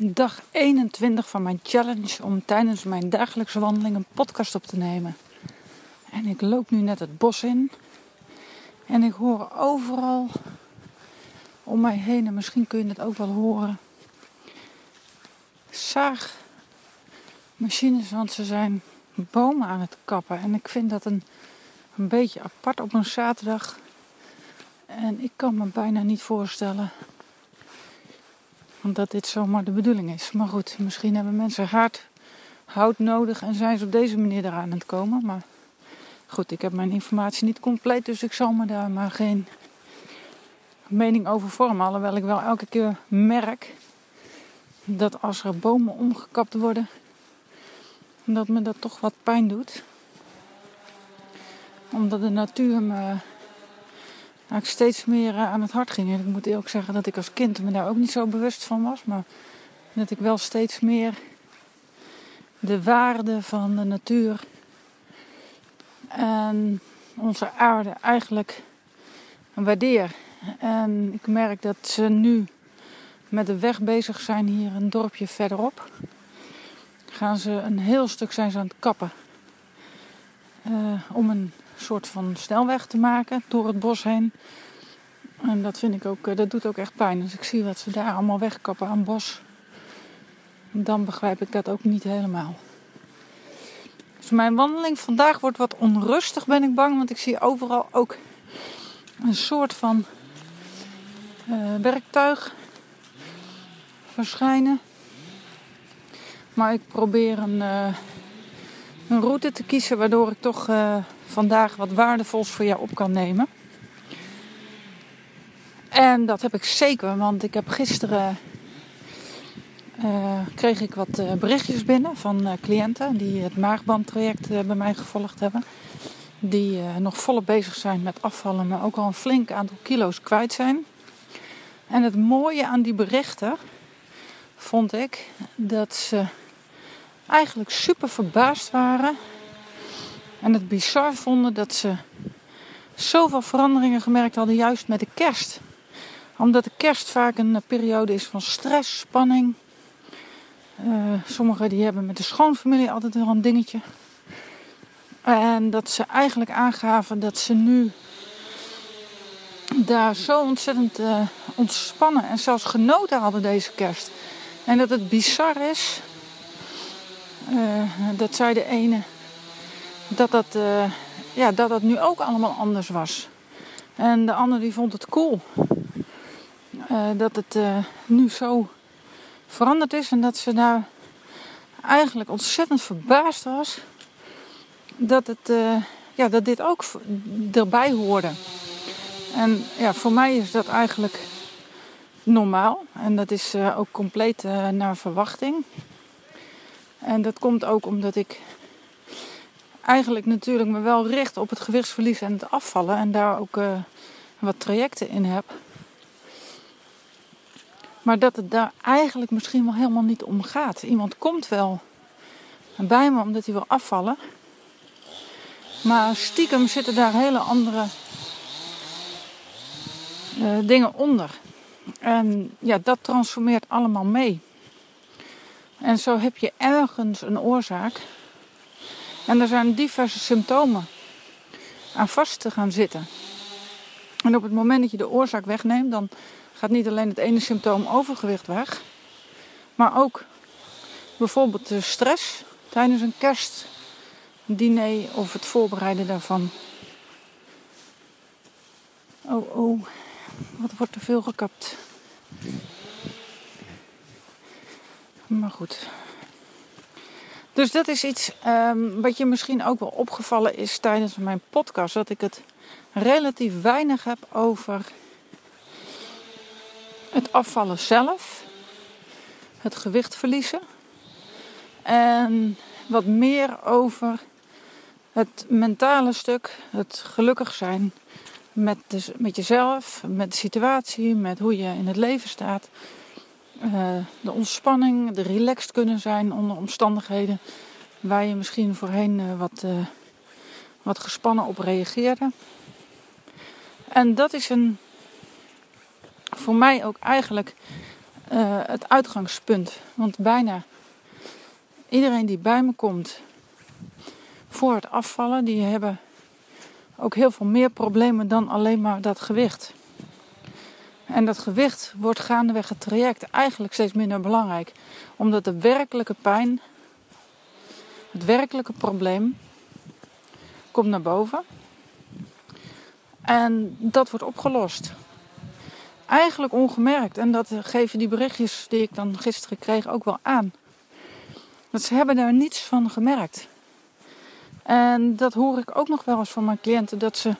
dag 21 van mijn challenge om tijdens mijn dagelijkse wandeling een podcast op te nemen. En ik loop nu net het bos in. En ik hoor overal om mij heen, en misschien kun je het ook wel horen, zaagmachines, want ze zijn bomen aan het kappen. En ik vind dat een, een beetje apart op een zaterdag. En ik kan me bijna niet voorstellen dat dit zomaar de bedoeling is. Maar goed, misschien hebben mensen hard hout nodig en zijn ze op deze manier eraan aan het komen. Maar goed, ik heb mijn informatie niet compleet, dus ik zal me daar maar geen mening over vormen. Alhoewel ik wel elke keer merk dat als er bomen omgekapt worden, dat me dat toch wat pijn doet. Omdat de natuur me ik steeds meer eh, aan het hart ging. En ik moet eerlijk zeggen dat ik als kind me daar ook niet zo bewust van was. Maar dat ik wel steeds meer de waarde van de natuur en onze aarde eigenlijk waardeer. En ik merk dat ze nu met de weg bezig zijn hier een dorpje verderop. Gaan ze een heel stuk zijn ze aan het kappen. Uh, om een soort van snelweg te maken door het bos heen. En dat vind ik ook, eh, dat doet ook echt pijn. Als ik zie wat ze daar allemaal wegkappen aan bos, dan begrijp ik dat ook niet helemaal. Dus mijn wandeling vandaag wordt wat onrustig, ben ik bang, want ik zie overal ook een soort van uh, werktuig verschijnen. Maar ik probeer een, een route te kiezen waardoor ik toch uh, vandaag wat waardevols voor jou op kan nemen. En dat heb ik zeker, want ik heb gisteren uh, kreeg ik wat uh, berichtjes binnen van cliënten die het maagbandtraject bij mij gevolgd hebben. Die nog volop bezig zijn met afvallen, maar ook al een flink aantal kilo's kwijt zijn. En het mooie aan die berichten vond ik dat ze eigenlijk super verbaasd waren en het bizar vonden dat ze zoveel veranderingen gemerkt hadden, juist met de kerst. Omdat de kerst vaak een periode is van stress, spanning. Uh, sommigen die hebben met de schoonfamilie altijd wel een dingetje. En dat ze eigenlijk aangaven dat ze nu daar zo ontzettend uh, ontspannen en zelfs genoten hadden deze kerst. En dat het bizar is dat zij de ene dat dat, uh, ja, dat dat nu ook allemaal anders was. En de ander die vond het cool. Uh, dat het nu zo veranderd is en dat ze daar eigenlijk ontzettend verbaasd was dat, het, ja, dat dit ook erbij hoorde. En ja, voor mij is dat eigenlijk normaal en dat is ook compleet naar verwachting. En dat komt ook omdat ik eigenlijk natuurlijk me wel richt op het gewichtsverlies en het afvallen. En daar ook uh, wat trajecten in heb. Maar dat het daar eigenlijk misschien wel helemaal niet om gaat. Iemand komt wel bij me omdat hij wil afvallen. Maar stiekem zitten daar hele andere uh, dingen onder. En ja, dat transformeert allemaal mee. En zo heb je ergens een oorzaak en er zijn diverse symptomen aan vast te gaan zitten. En op het moment dat je de oorzaak wegneemt, dan gaat niet alleen het ene symptoom overgewicht weg, maar ook bijvoorbeeld de stress tijdens een kerstdiner of het voorbereiden daarvan. Oh, oh, wat wordt er veel gekapt. Maar goed, dus dat is iets um, wat je misschien ook wel opgevallen is tijdens mijn podcast. Dat ik het relatief weinig heb over het afvallen zelf. Het gewicht verliezen. En wat meer over het mentale stuk. Het gelukkig zijn met, de, met jezelf, met de situatie, met hoe je in het leven staat. Eh, de ontspanning, de relaxed kunnen zijn onder omstandigheden waar je misschien voorheen uh, wat, uh, wat gespannen op reageerde. En dat is een, voor mij ook eigenlijk eh, het uitgangspunt. Want bijna iedereen die bij me komt voor het afvallen, die hebben ook heel veel meer problemen dan alleen maar dat gewicht. En dat gewicht wordt gaandeweg het traject eigenlijk steeds minder belangrijk. Omdat de werkelijke pijn, het werkelijke probleem, komt naar boven. En dat wordt opgelost. Eigenlijk ongemerkt. En dat geven die berichtjes die ik dan gisteren kreeg ook wel aan. Dat ze hebben daar niets van gemerkt. En dat hoor ik ook nog wel eens van mijn cliënten. Dat ze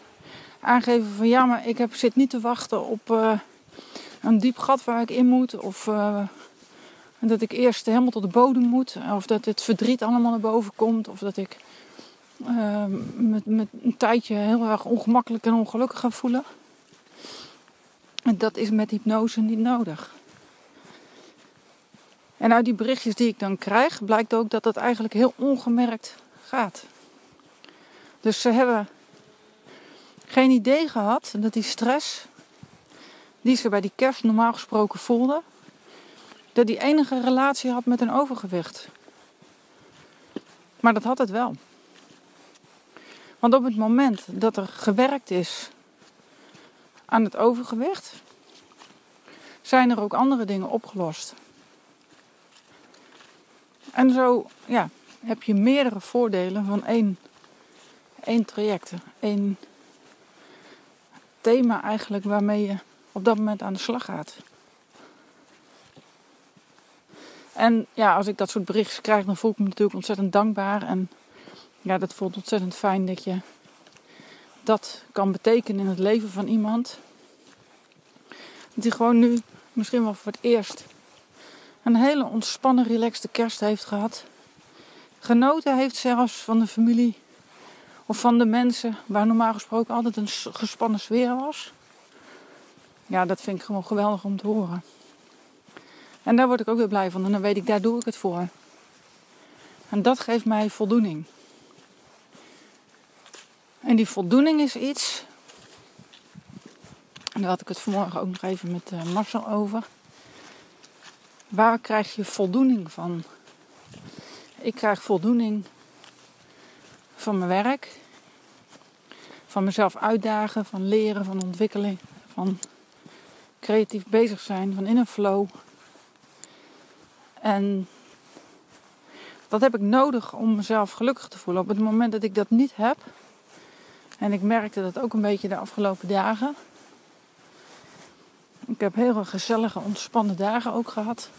aangeven van ja, maar ik heb, zit niet te wachten op uh, een diep gat waar ik in moet. Of uh, dat ik eerst helemaal tot de bodem moet. Of dat het verdriet allemaal naar boven komt. Of dat ik uh, met, met een tijdje heel erg ongemakkelijk en ongelukkig ga voelen. En dat is met hypnose niet nodig. En uit die berichtjes die ik dan krijg, blijkt ook dat dat eigenlijk heel ongemerkt gaat. Dus ze hebben geen idee gehad dat die stress die ze bij die kerst normaal gesproken voelden, dat die enige relatie had met een overgewicht. Maar dat had het wel. Want op het moment dat er gewerkt is aan het overgewicht, zijn er ook andere dingen opgelost. En zo ja, heb je meerdere voordelen van één, één traject. één thema eigenlijk waarmee je op dat moment aan de slag gaat. En ja, als ik dat soort berichten krijg, dan voel ik me natuurlijk ontzettend dankbaar. En ja, dat voelt ontzettend fijn dat je dat kan betekenen in het leven van iemand. Die gewoon nu misschien wel voor het eerst een hele ontspannen, relaxte kerst heeft gehad. Genoten heeft zelfs van de familie of van de mensen waar normaal gesproken altijd een gespannen sfeer was. Ja, dat vind ik gewoon geweldig om te horen. En daar word ik ook weer blij van en dan weet ik, daar doe ik het voor. En dat geeft mij voldoening. En die voldoening is iets. En daar had ik het vanmorgen ook nog even met uh, Marcel over. Waar krijg je voldoening van? Ik krijg voldoening van mijn werk, van mezelf uitdagen, van leren, van ontwikkeling, van creatief bezig zijn, van in een flow. En dat heb ik nodig om mezelf gelukkig te voelen. Op het moment dat ik dat niet heb, en ik merkte dat ook een beetje de afgelopen dagen. Ik heb heel gezellige, ontspannen dagen ook gehad.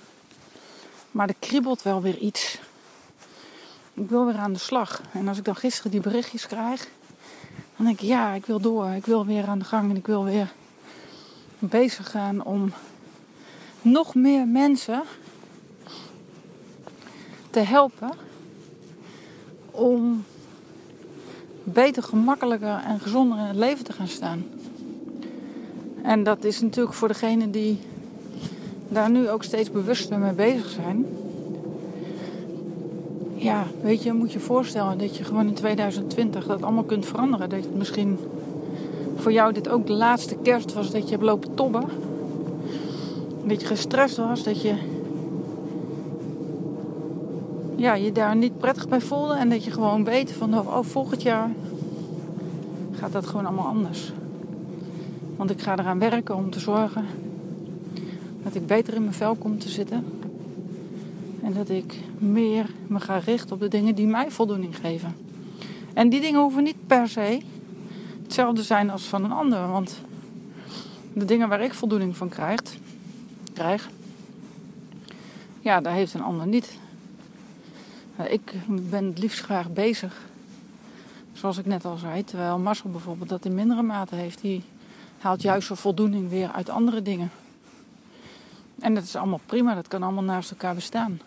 Maar er kriebelt wel weer iets. Ik wil weer aan de slag. En als ik dan gisteren die berichtjes krijg, dan denk ik ja, ik wil door. Ik wil weer aan de gang en ik wil weer bezig gaan om nog meer mensen te helpen om beter, gemakkelijker en gezonder in het leven te gaan staan. En dat is natuurlijk voor degenen die daar nu ook steeds bewuster mee bezig zijn. Ja, weet je, moet je voorstellen dat je gewoon in 2020 dat allemaal kunt veranderen. Dat het misschien voor jou dit ook de laatste kerst was dat je hebt lopen tobben. Dat je gestrest was, dat je ja, je daar niet prettig bij voelde. En dat je gewoon weet van oh, volgend jaar gaat dat gewoon allemaal anders. Want ik ga eraan werken om te zorgen dat ik beter in mijn vel kom te zitten. En dat ik meer me ga richten op de dingen die mij voldoening geven. En die dingen hoeven niet per se hetzelfde zijn als van een ander. Want de dingen waar ik voldoening van krijg, krijg ja, daar heeft een ander niet. Ik ben het liefst graag bezig. Zoals ik net al zei. Terwijl Marcel bijvoorbeeld dat in mindere mate heeft. Die haalt juist zijn voldoening weer uit andere dingen. En dat is allemaal prima. Dat kan allemaal naast elkaar bestaan.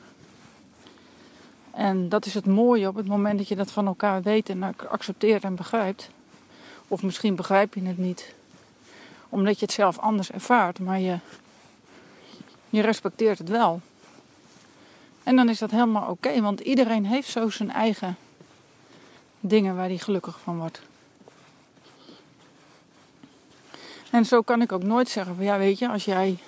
En dat is het mooie op het moment dat je dat van elkaar weet en accepteert en begrijpt. Of misschien begrijp je het niet. Omdat je het zelf anders ervaart. Maar je, je respecteert het wel. En dan is dat helemaal oké, want iedereen heeft zo zijn eigen dingen waar hij gelukkig van wordt. En zo kan ik ook nooit zeggen van ja, weet je, als jij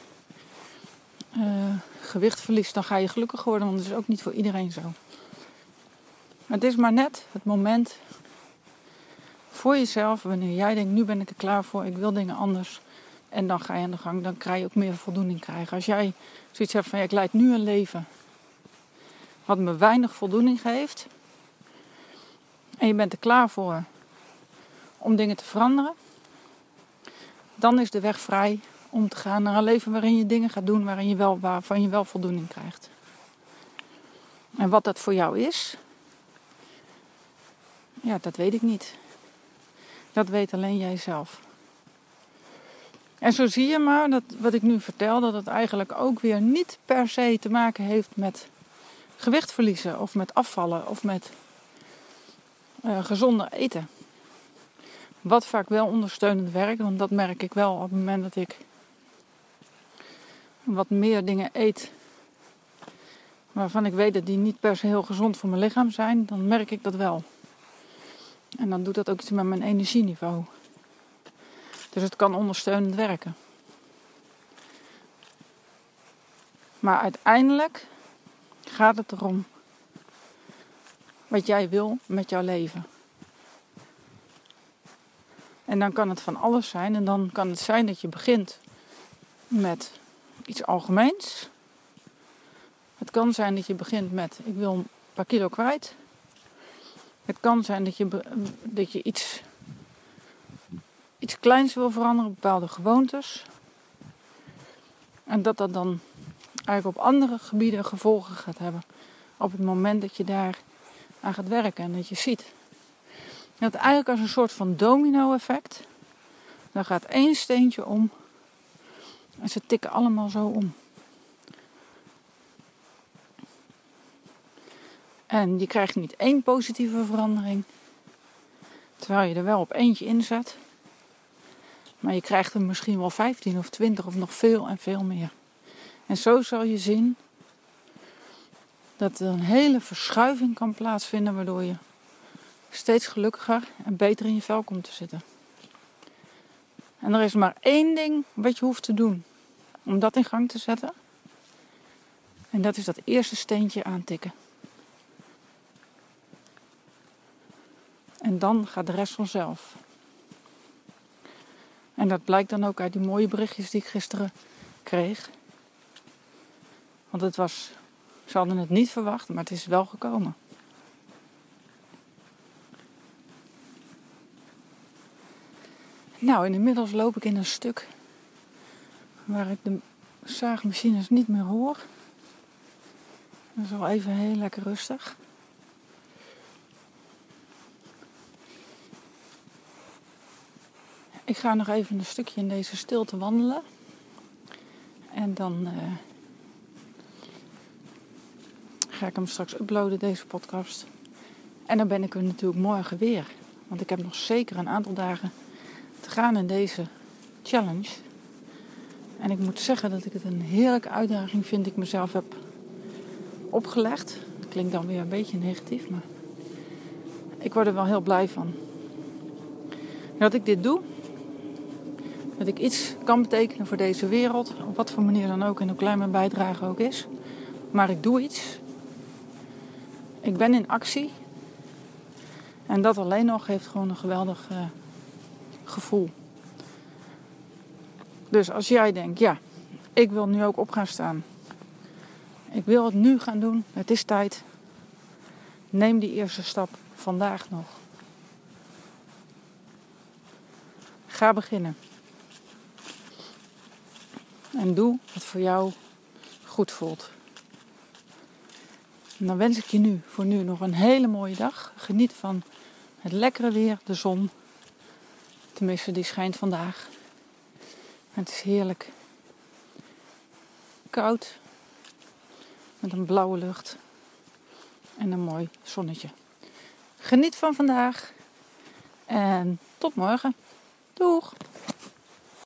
uh, gewicht verliest, dan ga je gelukkig worden. Want dat is ook niet voor iedereen zo. Het is maar net het moment voor jezelf, wanneer jij denkt, nu ben ik er klaar voor, ik wil dingen anders. En dan ga je aan de gang, dan krijg je ook meer voldoening krijgen. Als jij zoiets hebt van, ja, ik leid nu een leven wat me weinig voldoening geeft. En je bent er klaar voor om dingen te veranderen. Dan is de weg vrij om te gaan naar een leven waarin je dingen gaat doen waarin je wel, waarvan je wel voldoening krijgt. En wat dat voor jou is, ja, dat weet ik niet. Dat weet alleen jij zelf. En zo zie je maar dat wat ik nu vertel, dat het eigenlijk ook weer niet per se te maken heeft met gewicht verliezen of met afvallen of met uh, gezonder eten. Wat vaak wel ondersteunend werkt, want dat merk ik wel op het moment dat ik wat meer dingen eet waarvan ik weet dat die niet per se heel gezond voor mijn lichaam zijn, dan merk ik dat wel. En dan doet dat ook iets met mijn energieniveau. Dus het kan ondersteunend werken. Maar uiteindelijk gaat het erom wat jij wil met jouw leven. En dan kan het van alles zijn. En dan kan het zijn dat je begint met iets algemeens. Het kan zijn dat je begint met ik wil een paar kilo kwijt. Het kan zijn dat je, dat je iets, iets kleins wil veranderen, bepaalde gewoontes. En dat dat dan eigenlijk op andere gebieden gevolgen gaat hebben. Op het moment dat je daar aan gaat werken en dat je ziet. Dat eigenlijk als een soort van domino-effect. Dan gaat één steentje om. En ze tikken allemaal zo om. En je krijgt niet één positieve verandering. Terwijl je er wel op eentje inzet. Maar je krijgt er misschien wel 15 of 20 of nog veel en veel meer. En zo zal je zien dat er een hele verschuiving kan plaatsvinden, waardoor je steeds gelukkiger en beter in je vel komt te zitten. En er is maar één ding wat je hoeft te doen om dat in gang te zetten. En dat is dat eerste steentje aantikken. En dan gaat de rest vanzelf. En dat blijkt dan ook uit die mooie berichtjes die ik gisteren kreeg. Want het was, ze hadden het niet verwacht, maar het is wel gekomen. Nou, inmiddels loop ik in een stuk waar ik de zaagmachines niet meer hoor. Dat is wel even heel lekker rustig. Ik ga nog even een stukje in deze stilte wandelen. En dan uh, ga ik hem straks uploaden, deze podcast. En dan ben ik er natuurlijk morgen weer. Want ik heb nog zeker een aantal dagen te gaan in deze challenge. En ik moet zeggen dat ik het een heerlijke uitdaging vind ik mezelf heb opgelegd. Klinkt dan weer een beetje negatief, maar ik word er wel heel blij van. dat ik dit doe, dat ik iets kan betekenen voor deze wereld, op wat voor manier dan ook en hoe klein mijn bijdrage ook is. Maar ik doe iets. Ik ben in actie. En dat alleen nog heeft gewoon een geweldig uh, gevoel. Dus als jij denkt, ja, ik wil nu ook op gaan staan. Ik wil het nu gaan doen. Het is tijd. Neem die eerste stap vandaag nog. Ga beginnen. En doe wat voor jou goed voelt. Dan wens ik je nu voor nu nog een hele mooie dag. Geniet van het lekkere weer, de zon. Tenminste, die schijnt vandaag. Het is heerlijk koud. Met een blauwe lucht. En een mooi zonnetje. Geniet van vandaag. En tot morgen. Doeg!